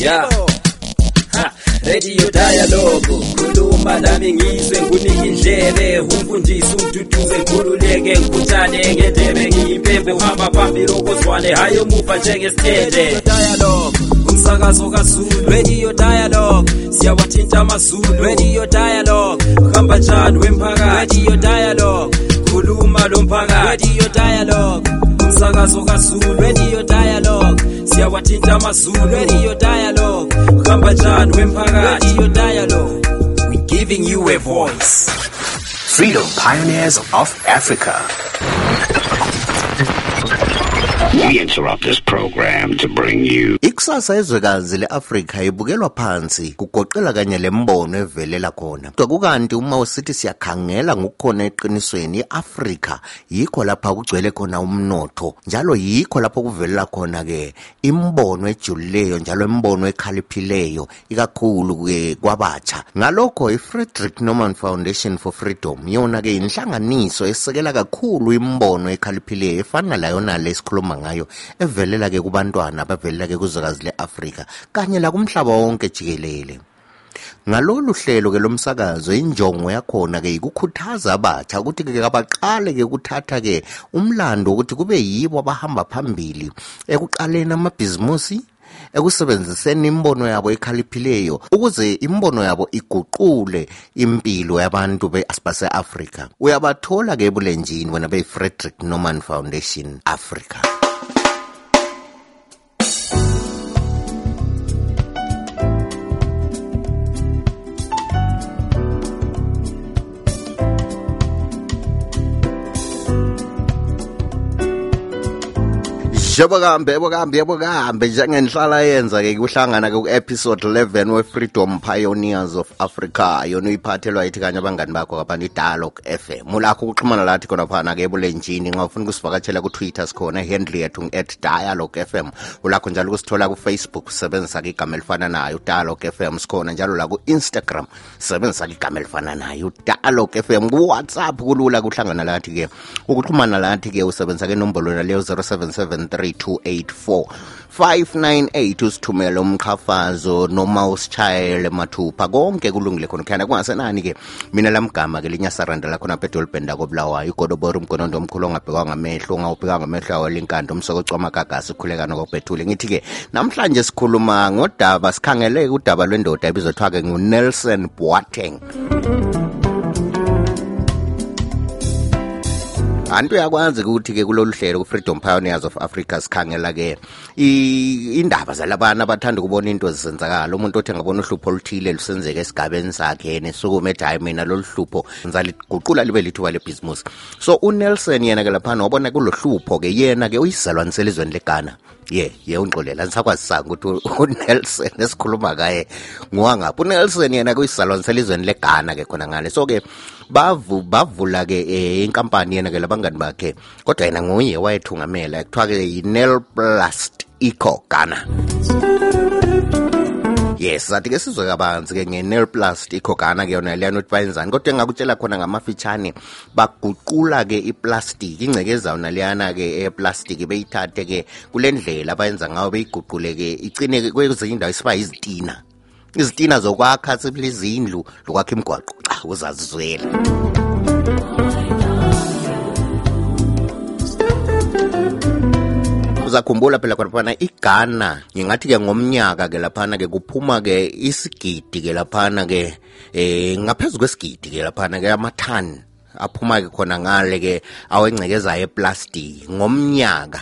yeah Ha, radio dialogue khuluma nami ngizwe ngunike indlebe. Umfundisi umduduze ngikhululeke ngikhuthane ngendebe. Ngiyimpembe uhamba phambili okozwane. Hayi omuva njengesithende. Dialogue umsakazo kaZulu. Radio dialogue siyawathinta amazulu. Radio dialogue uhamba njani wemphakathi? Radio dialogue khuluma lo mphakathi. Radio dialogue umsakazo kaZulu. Radio dialogue siyawathinta amazulu radio dialogue uhamba njani radio dialogue. We giving you a voice. Freedom Pioneers of Africa. We interrupt this program to bring you Ikusasa ezwekazi leAfrika ibukelwa phansi kugoqela kanye lembono evelela khona. Kukanti uma usithi siyakhangela ngokukhona eqinisweni iAfrika yikho lapha kugcwele khona umnotho njalo yikho lapho kuvelela khona ke imbono ejulileyo njalo imbono ekhaliphileyo ikakhulu ke kwabatsha. Ngalokho iFrederick Norman Foundation for Freedom yona ke inhlanganiso esekela kakhulu imbono ekhaliphileyo efana layo nale sikhuluma ngayo evelela ke kubantwana bavelela ke kuzekazi le-afrika kanye la kumhlaba wonke jikelele. Ngalolu hlelo ke lomsakazo injongo yakhona ke ikukhuthaza abatsha ukuthi ke abaqale ke ukuthatha ke umlando ukuthi kube yibo abahamba phambili ekuqaleni amabhizimusi ekusebenziseni imbono yabo ekhaliphileyo ukuze imbono yabo iguqule impilo yabantu base-afrika. Uyabathola ke ebulenjini wena beyi-frederick norman foundation africa njengoba kuhambe kuhambe kuhambe njengenhlala yenza-ke kuhlangana-ke ku-episode 11 we-freedom pioneers of africa. Yona uyiphathelwa yithi kanye abangani bakho kabantu i-dialog f m. Ulakho ukuxhumana lathi khona phana-ke ebulenjini nxa ufuna ukusivakatshela kutwitter sikhona ihendle yethu ngu-at dialog f m. Ulakho njalo ukusithola kufacebook usebenzisa-ke igama elifana nayo udialog f m. Sikhona njalo la ku-instagram usebenzisa-ke igama elifana nayo udialog f m. Kuwhatsapp kulula kuhlangana lathi-ke. Ukuxhumana lathi-ke usebenzisa-ke enombolo naleyo 0773 598 usithumele umqhafazo noma usitshayele mathupha. Konke kulungile khona khuyana kungasenani-ke mina lamgama-ke linyasarandela khona pha edolibheni lakobulawayo igodobora umgonondo omkhulu ongabhekwa ngamehlo ongawubheka ngamehlo awolinkando umsokoco amagagasi ukhuleka nokobhethule ngithi-ke namhlanje sikhuluma ngodaba sikhangeleke udaba lwendoda ebizothiwa-ke ngunelson boateng. Anti uyakwazi ukuthi ke kulolu hlelo ku-freedom pioneers of africa sikhangela ke indaba zalabana abathanda ukubona into zisenzakala umuntu othi angabona uhlupho oluthile lusenzeka esigabeni sakhe nesukume ethi hayi mina lolu hlupho nzaliguqula libe lithuba lebhizimusi. So unelson yena ke laphana wabona kulo hlupho ke yena ke uyisizalwanisela izweni legana ye ye ungixolela nisakwazisanga ukuthi unelson esikhuluma kaye nguwangaphi unelson yena kuyisizalwane selizweni legana ke khona ngale. So ke bavu bavula ke eh, inkampani yena ke labangani bakhe. Kodwa yena nguye wayethungamela kuthiwa ke yi-nel plast eco ghana. Yes sathi ke sizwe kabanzi ke nge-nail plast ikhogana ke yona leyana ukuthi bayenzani kodwa engakutshela khona ngamafitshane baguqula ke iplastiki ingcekeza yona leyana ke eplastiki beyithathe ke kule ndlela abayenza ngayo beyiguqule ke icine ke kwezinye indawo isiba izitina izitina zokwakha sibili izindlu lokwakha imigwaqo. Xa uzazizwela uzakhumbula phela khonaphana igana ngingathi ke ngomnyaka ke laphana ke kuphuma ke isigidi ke laphana ke eh ngaphezu kwesigidi ke laphana ke amathani aphuma ke khona ngale ke awengcekezayo eplastiki ngomnyaka.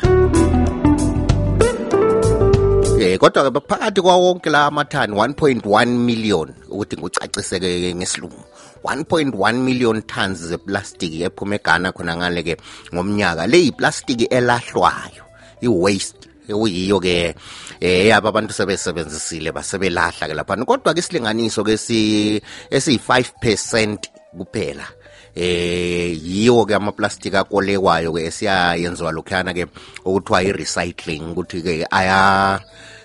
Eh kodwa ke phakathi kwa wonke la amathani 1.1 million ukuthi ngucaciseke ngesilungu. 1.1 million tons zeplastiki ephuma eGhana khona ngale ke ngomnyaka. Le yiplastiki elahlwayo i-waste ekuyiyo ke eh yaba abantu sebesebenzisile basebelahla ke laphana. Kodwa ke isilinganiso ke si esi5% kuphela eh yiwo ke amaplastic akolekwayo ke esiyayenziwa lokhana ke okuthiwa i-recycling ukuthi ke aya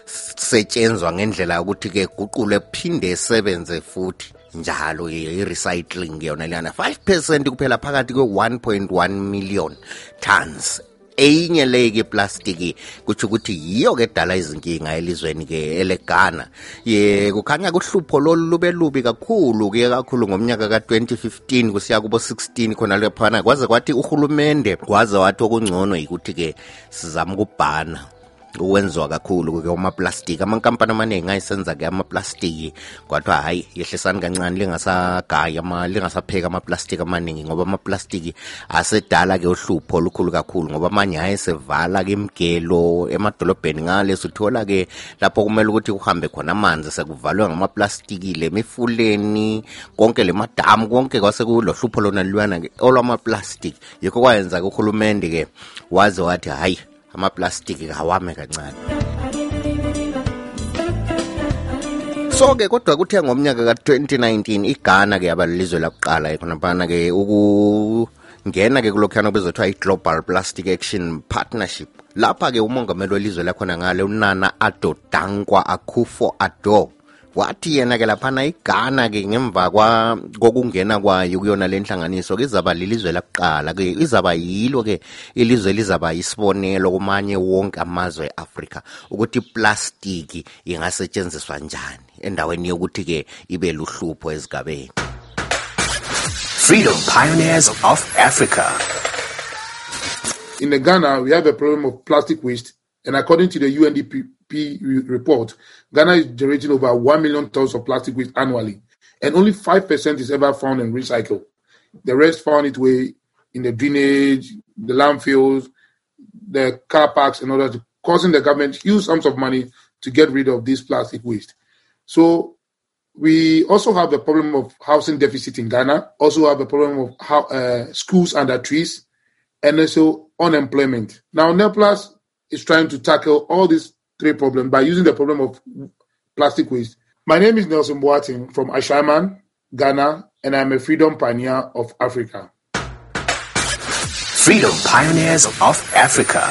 setshenzwa ngendlela ukuthi ke guqule phinde esebenze futhi njalo i-recycling yona leyana 5 percent kuphela phakathi kwe 1.1 million tons eyinye leke iplastiki kutsho ukuthi yiyo ke edala izinkinga elizweni ke elegana. Ye kukhanya kuhlupho lolu lube lubi kakhulu ke kakhulu ngomnyaka ka-2015 kusiya kubo 16 khona lephana kwaze kwathi uhulumende kwaze wathi okungcono yikuthi ke sizama ukubhana ukwenziwa kakhulu-ke umaplastiki amankampani amaningi ayisenza-ke amaplastiki kwathiwa hhayi yehlisani kancane lingasagayi lingasapheki amaplastiki amaningi ngoba amaplastiki asedala-ke uhlupho olukhulu kakhulu ngoba amanye ayesevala-ke imigelo emadolobheni ngale sithola-ke lapho kumele ukuthi kuhambe khona amanzi sekuvalwe ngamaplastiki le mifuleni konke le madamu konke kwasekulo hlupho lona luyana-ke olwamaplastiki. Yikho kwayenza-ke uhulumende-ke waze wathi hhayi amaplastiki kawame kancane. So-ke kodwa kuthe ngomnyaka ka-2019 ighana ke yaba lilizwe lakuqala e, khonaphana-ke ukungena-ke kulokhuyana obezothiwa i-global plastic action partnership. Lapha-ke umongameli welizwe lakhona ngale unana adodankwa akhufo ado wathi yena ke laphana ighana ke ngemva kokungena kwayo kuyona le nhlanganiso ke izaba lilizwe lakuqala ke izaba yilo ke ilizwe elizaba isibonelo kumanye wonke amazwe e-afrika ukuthi iplastiki ingasetshenziswa njani endaweni yokuthi ke ibe luhlupho ezigabeni Freedom Pioneers of Africa. In the Ghana, we have a problem of plastic waste, and according to the UNDP report, Ghana is generating over 1 million tons of plastic waste annually, and only 5% is ever found and recycled. The rest found its way in the drainage, the landfills, the car parks, and others, causing the government huge sums of money to get rid of this plastic waste. So we also have the problem of housing deficit in Ghana, also have the problem of how, uh, schools under trees, and also unemployment. Now, Nelplast is trying to tackle all these three problems by using the problem of plastic waste. My name is Nelson Boateng from Ashaiman, Ghana, and I'm a freedom pioneer of Africa. Freedom Pioneers of Africa.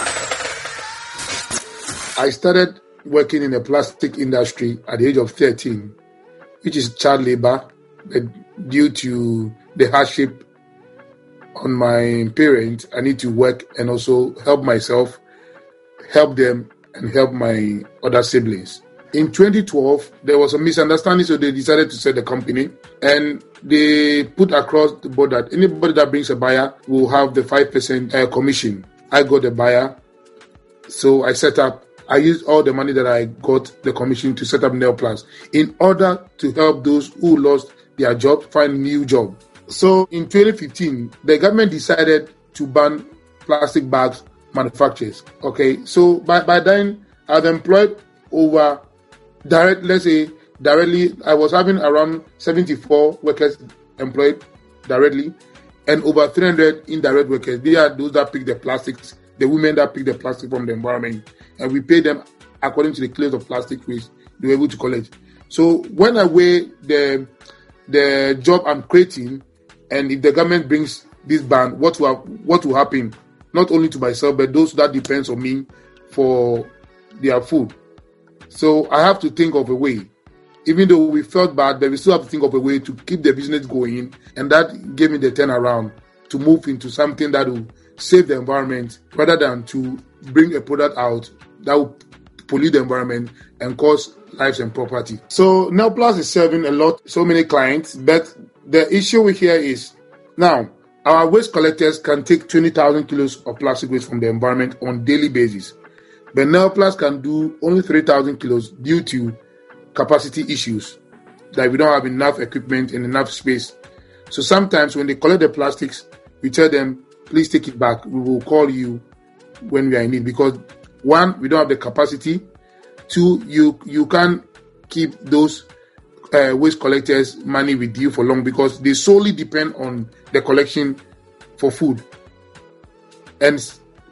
I started working in the plastic industry at the age of 13, which is child labor, but due to the hardship on my parents, I need to work and also help myself, help them, and help my other siblings. In 2012, there was a misunderstanding, so they decided to sell the company and they put across the board that anybody that brings a buyer will have the 5% uh, commission. I got the buyer, so I set up, I used all the money that I got the commission to set up Nelplast in order to help those who lost their job find a new job. So in 2015, the government decided to ban plastic bags manufacturers. Okay, so by, by then I've employed over direct, let's say directly, I was having around 74 workers employed directly and over 300 indirect workers. They are those that pick the plastics, the women that pick the plastic from the environment, and we pay them according to the kilos of plastic waste they were able to collect. So when I weigh the the job I'm creating, and if the government brings this ban, what will what will happen? Not only to myself, but those that depends on me for their food. So I have to think of a way. Even though we felt bad, but we still have to think of a way to keep the business going, and that gave me the turnaround to move into something that will save the environment rather than to bring a product out that will pollute the environment and cause lives and property. So now Plus is serving a lot, so many clients, but the issue we here is now our waste collectors can take 20,000 kilos of plastic waste from the environment on daily basis. But Nelplast can do only 3,000 kilos due to capacity issues that we don't have enough equipment and enough space. So sometimes when they collect the plastics, we tell them, please take it back. We will call you when we are in need because one, we don't have the capacity. Two, you you can't keep those uh, waste collectors money with you for long because they solely depend on the collection for food. And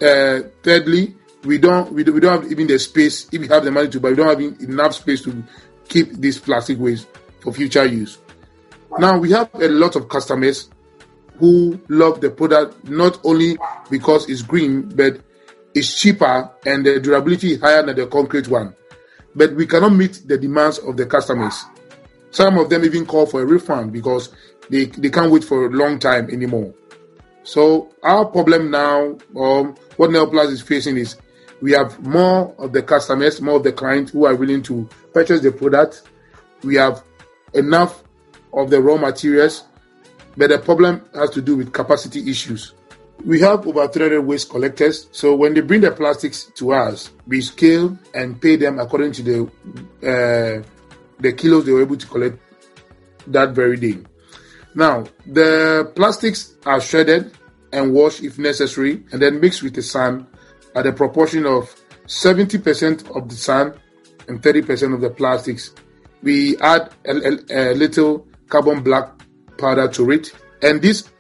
uh, thirdly, we don't we, we don't have even the space. If we have the money to buy, we don't have enough space to keep this plastic waste for future use. Now we have a lot of customers who love the product not only because it's green, but it's cheaper and the durability higher than the concrete one. But we cannot meet the demands of the customers. Some of them even call for a refund because they, they can't wait for a long time anymore. So our problem now, um, what Nelplast is facing is we have more of the customers, more of the clients who are willing to purchase the product. We have enough of the raw materials, but the problem has to do with capacity issues. We have over 300 waste collectors, so when they bring the plastics to us, we scale and pay them according to the uh, the kilos they were able to collect that very day. Now, the plastics are shredded and washed if necessary, and then mixed with the sand at a proportion of 70% of the sand and 30% of the plastics. We add a, a, a little carbon black powder to it, and these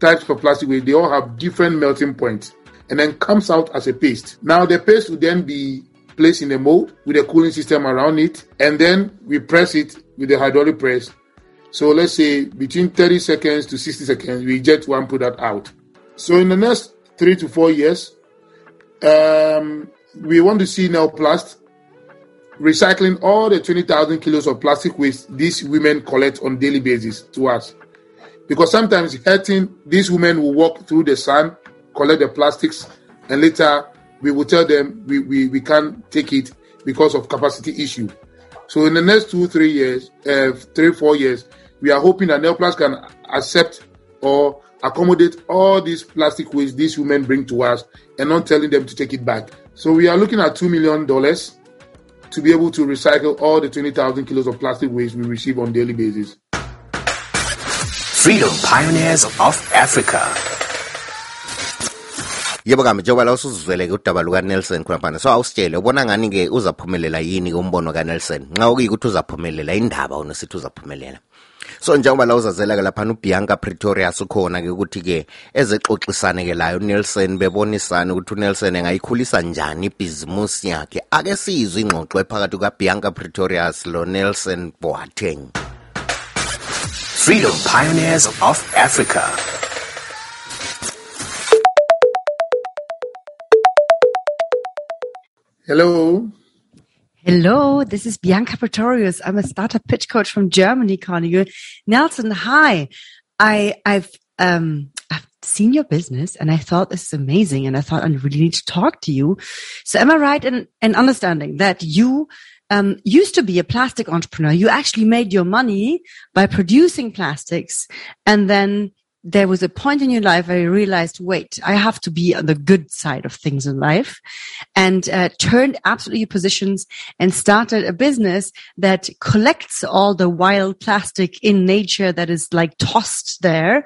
types of plastic they all have different melting points, and then comes out as a paste. Now the paste will then be placed in a mold with a cooling system around it, and then we press it with a hydraulic press. So let's say between 30 seconds to 60 seconds, we eject one product out. So in the next three to four years, um, we want to see Nelplast recycling all the 20,000 kilos of plastic waste these women collect on daily basis to us. Because sometimes hurting, these women will walk through the sun, collect the plastics, and later we will tell them we, we, we can't take it because of capacity issue. So in the next two, three years, uh, three, four years, we are hoping that Nelplast can accept or accommodate all these plastic waste these women bring to us and not telling them to take it back. So we are looking at $2 million to be able to recycle all the 20,000 kilos of plastic waste we receive on daily basis. Freedom Pioneers of Africa. Yebo kambe njengoba la usuzwele-ke udaba lukanelson khonaphana so awusitshele ubona ngani-ke uzaphumelela yini-ke umbono kanelson nxa okuyikuthi uzaphumelela indaba unesithi uzaphumelela. So njengoba la uzazela-ke laphana ubianca pretorius ukhona-ke ukuthi-ke ezexoxisane-ke layo unelson bebonisane ukuthi unelson engayikhulisa njani ibhizimusi yakhe? Ake sizwe ingxoxo ephakathi kukabianca pretorius lo-nelson boateng. Freedom Pioneers of Africa. Hello. Hello, this is Bianca Pretorius. I'm a startup pitch coach from Germany, Carnegie. Nelson, hi. I, I've, um, I've seen your business and I thought this is amazing and I thought I really need to talk to you. So am I right in, in understanding that you, um, used to be a plastic entrepreneur? You actually made your money by producing plastics and then there was a point in your life where you realized, wait, I have to be on the good side of things in life and uh, turned absolutely positions and started a business that collects all the wild plastic in nature that is like tossed there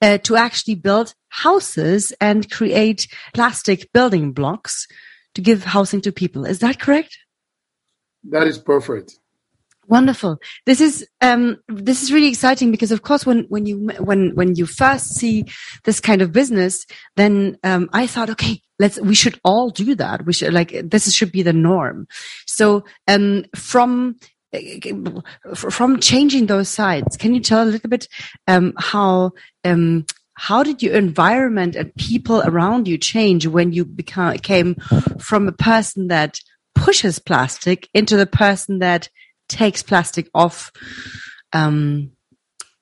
uh, to actually build houses and create plastic building blocks to give housing to people. Is that correct? That is perfect. Wonderful. This is um, this is really exciting because, of course, when when you when when you first see this kind of business, then um, I thought, okay, let's we should all do that. We should like this should be the norm. So um, from from changing those sides, can you tell a little bit um, how um, how did your environment and people around you change when you became came from a person that pushes plastic into the person that takes plastic off um,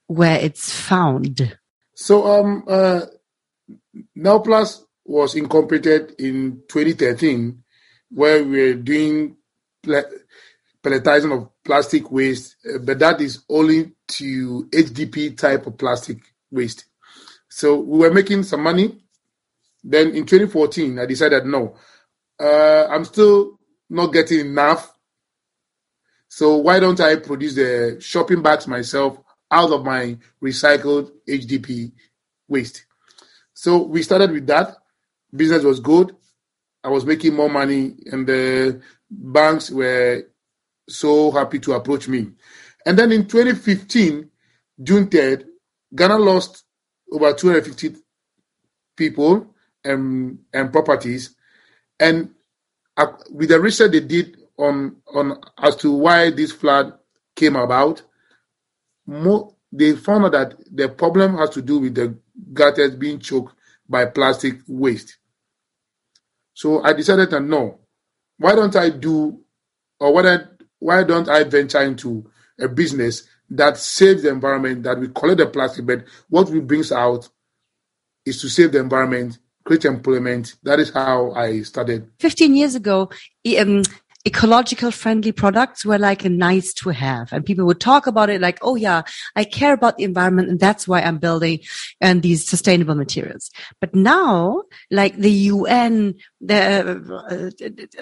where it's found? So, um, uh, was incorporated in 2013, where we are doing pelletizing of plastic waste, uh, but that is only to HDP type of plastic waste. So we were making some money. Then in 2014, I decided no, uh, I'm still not getting enough so why don't I produce the shopping bags myself out of my recycled HDP waste? So we started with that. Business was good. I was making more money, and the banks were so happy to approach me. And then in 2015, June 3rd, Ghana lost over 250 people and, and properties. And uh, with the research they did on on as to why this flood came about, more, they found out that the problem has to do with the gutters being choked by plastic waste. So I decided that no, why don't I do, or why don't, why don't I venture into a business that saves the environment, that we collect the plastic, but what we brings out is to save the environment, create employment. That is how I started. 15 years ago, um, ecological friendly products were like a nice to have and people would talk about it like, Oh yeah, I care about the environment and that's why I'm building and these sustainable materials. But now, like the UN, the, uh,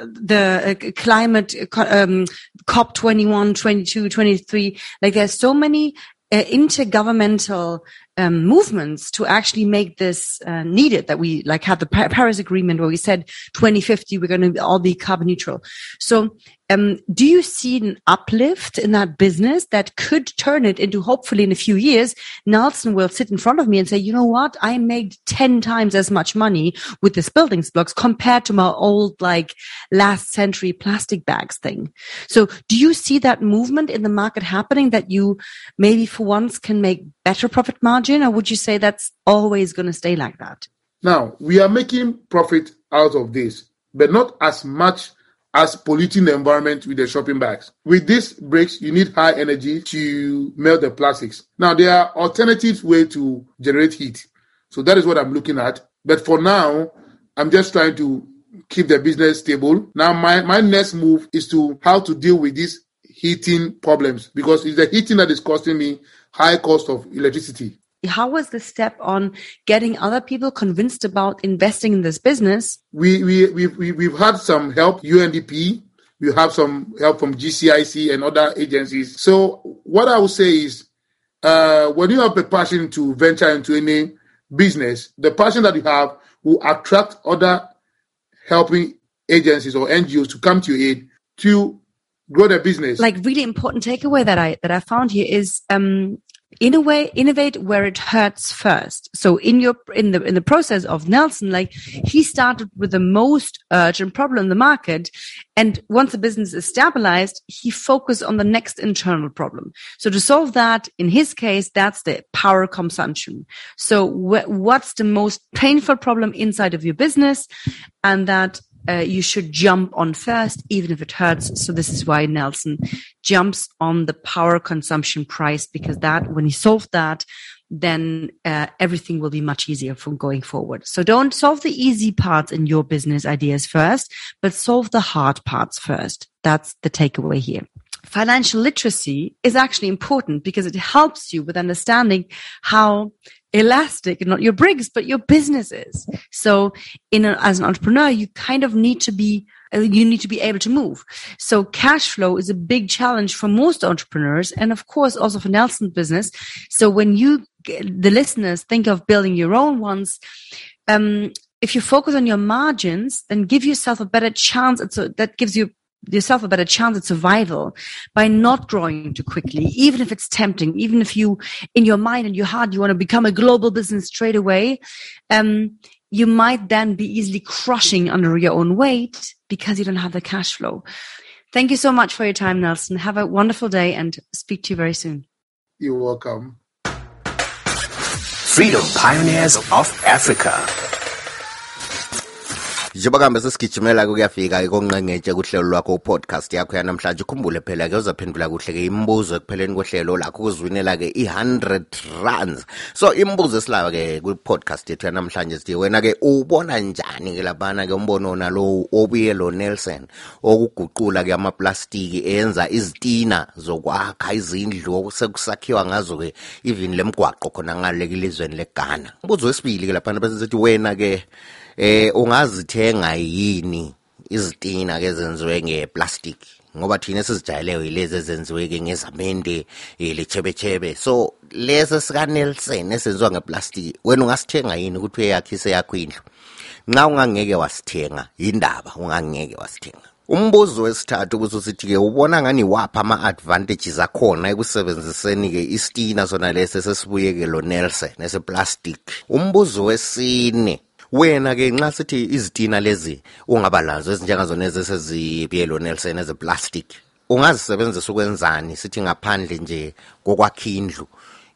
the uh, climate, uh, um, COP 21, 22, 23, like there's so many uh, intergovernmental um, movements to actually make this uh, needed that we like had the Paris Agreement where we said 2050 we're going to all be carbon neutral. So, um, do you see an uplift in that business that could turn it into hopefully in a few years, Nelson will sit in front of me and say, you know what? I made 10 times as much money with this building blocks compared to my old like last century plastic bags thing. So do you see that movement in the market happening that you maybe for once can make better profit margin or would you say that's always going to stay like that? Now, we are making profit out of this, but not as much as polluting the environment with the shopping bags. With these bricks, you need high energy to melt the plastics. Now, there are alternative way to generate heat. So that is what I'm looking at. But for now, I'm just trying to keep the business stable. Now, my, my next move is to how to deal with these heating problems because it's the heating that is costing me high cost of electricity. How was the step on getting other people convinced about investing in this business? we we we've, we- we've had some help UNDP. We have some help from GCIC and other agencies. So what I would say is, uh, when you have a passion to venture into any business, the passion that you have will attract other helping agencies or NGOs to come to your aid to grow their business. like really important takeaway that I that I found here is um in a way innovate where it hurts first. So in your in the in the process of Nelson, like he started with the most urgent problem in the market, and once the business is stabilized, he focused on the next internal problem. So to solve that, in his case, that's the power consumption. So wh- what's the most painful problem inside of your business, and that uh, you should jump on first, even if it hurts. So this is why Nelson jumps on the power consumption price because that when he solved that, then uh, everything will be much easier from going forward. So don't solve the easy parts in your business ideas first, but solve the hard parts first. That's the takeaway here. Financial literacy is actually important because it helps you with understanding how elastic, not your bricks, but your businesses. So in a, as an entrepreneur, you kind of need to be, uh, you need to be able to move. So cash flow is a big challenge for most entrepreneurs. And of course, also for Nelson business. So when you, the listeners think of building your own ones, um, if you focus on your margins, then give yourself a better chance. A, that gives you yourself a better chance at survival by not growing too quickly, even if it's tempting, even if you, in your mind and your heart, you want to become a global business straight away. Um, you might then be easily crushing under your own weight because you don't have the cash flow. Thank you so much for your time, Nelson. Have a wonderful day and speak to you very soon. You're welcome. Freedom Pioneers of Africa. Njengoba kuhambe sesigijimela-ke kuyafika-ke konqengetshe kuhlelo lwakho upodcast yakho yanamhlanje. Ukhumbule phela-ke uzaphendula kuhle-ke imibuzo ekupheleni kohlelo lakho ukuzwinela-ke i-100 runs. So imibuzo esilaba-ke kwi-podcast yethu yanamhlanje sithi wena-ke ubona njani-ke laphana-ke umbono nalowo obuye lo nelson okuguqula-ke amaplastiki enza izitina zokwakha izindlu sekusakhiwa ngazo-ke even lemgwaqo khona ngaleki lizweni legana umbuzo wesibili-ke laphana bese sithi wena-ke eh ungazithenga yini? Izitina ke zenziwe ngeplastic ngoba thina sizijayeleyo yilezi ezenziwe ke ngezamende lechebechebe so lesi sika Nelson esenziwa ngeplastic wena ungasithenga yini ukuthi uyakhise yakho indlu? Nxa ungangeke wasithenga indaba ungangeke wasithenga. Umbuzo wesithathu ukuthi usithi-ke ubona ngani waphi ama-advantages akhona ekusebenziseni-ke isitina sona lesi esesibuye-ke lo nelson eseplastic? Umbuzo wesine wena-ke nxa sithi izitina lezi ungaba lazo ezinjengazona ezesezibiyelo nelson ezeplastic ungazisebenzisa ukwenzani? Sithi ngaphandle nje kokwakha indlu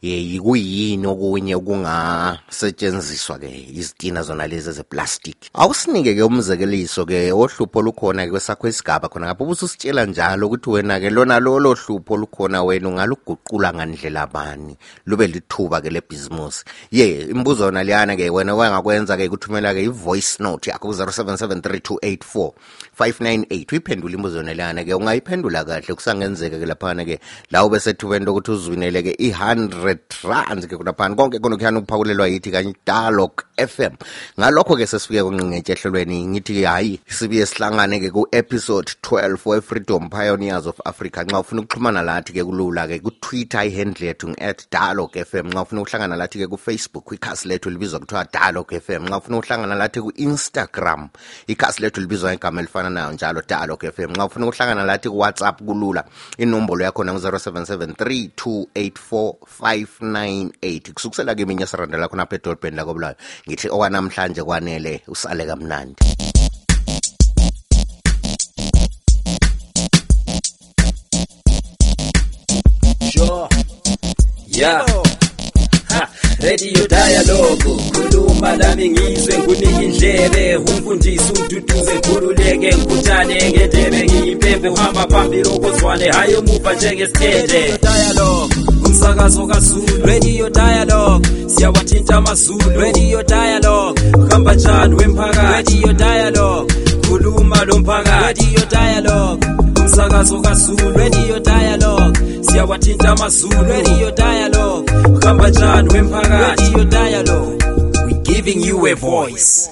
eh kuyini okunye okungasetshenziswa ke izitina zona lezi ezeplastic awusinike ke umzekeliso ke ohlupho olukhona kwesakho isigaba khona ngapha ubususitshela njalo ukuthi wena ke lona lolo hlupho olukhona wena ungaluguqula ngandlela bani? Lube lithuba ke lebhizimusi. Ye imbuzo yona liyana ke wena wangakwenza ke kuthumela ke i-voice note yakho ku-0773284598 uyiphendula imbuzo yona ke ungayiphendula kahle kusangenzeka ke laphana ke la ube sethubeni lokuthi uzwinele ke i-100 rand ke kunaphana konke khona kuyani ukuphakulelwa yithi kanye dialog fm ngalokho ke sesifike kunqingetshe ehlelweni ngithi hayi sibuye sihlangane ke ku-episode 12 we-freedom pioneers of africa. Nxa ufuna ukuxhumana lathi ke kulula ke kutwitter ihandle yethu ngu-at dialog fm nxa ufuna ukuhlangana lathi ke kufacebook ikhasi lethu libizwa kuthiwa dialog fm nxa ufuna ukuhlangana lathi ku-instagram ikhasi lethu libizwa ngegama elifana nayo njalo dialog fm nxa ufuna ukuhlangana lathi ku-whatsapp kulula. Inombolo yakhona ngu-0773 284 kusukisela ke minye sirandela khona apha edolobheni lakobulayo ngithi okwanamhlanje kwanele usale kamnandi Sure. Yeah. Radio Dialogue. Khuluma nami ngizwe ngunike indlebe umfundisi ududuze khululeke ngikhuthane ngendebe. Ngiyimpembe uhamba phambili okozwane. Hayi umuva njengesithethe Dialogue. Umsakazo kaZulu. Radio Dialogue. Siyawathinta amazulu. Radio Dialogue. Hamba njani wemphakathi? Radio Dialogue. Khuluma lo mphakathi. Radio Dialogue. Umsakazo kaZulu Radio Dialogue. Siyawathinta amazulu Radio Dialogue. Hamba njani wemphakathi? Radio Dialogue. We giving you a voice